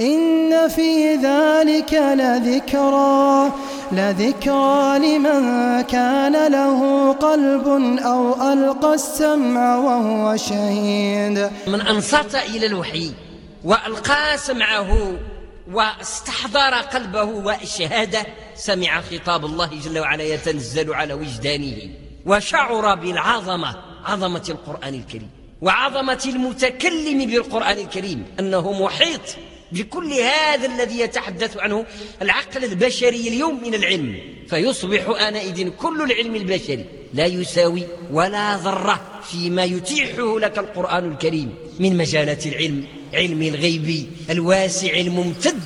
إن في ذلك لذكرى لذكرى لمن كان له قلب أو ألقى السمع وهو شهيد. من أنصت إلى الوحي وألقى سمعه واستحضر قلبه والشهادة سمع خطاب الله جل وعلا يتنزل على وجدانه وشعر بالعظمة عظمة القرآن الكريم وعظمة المتكلم بالقرآن الكريم أنه محيط بكل هذا الذي يتحدث عنه العقل البشري اليوم من العلم. فيصبح آنئذ كل العلم البشري لا يساوي ولا ذرة فيما يتيحه لك القرآن الكريم من مجالات العلم علم الغيب الواسع الممتد.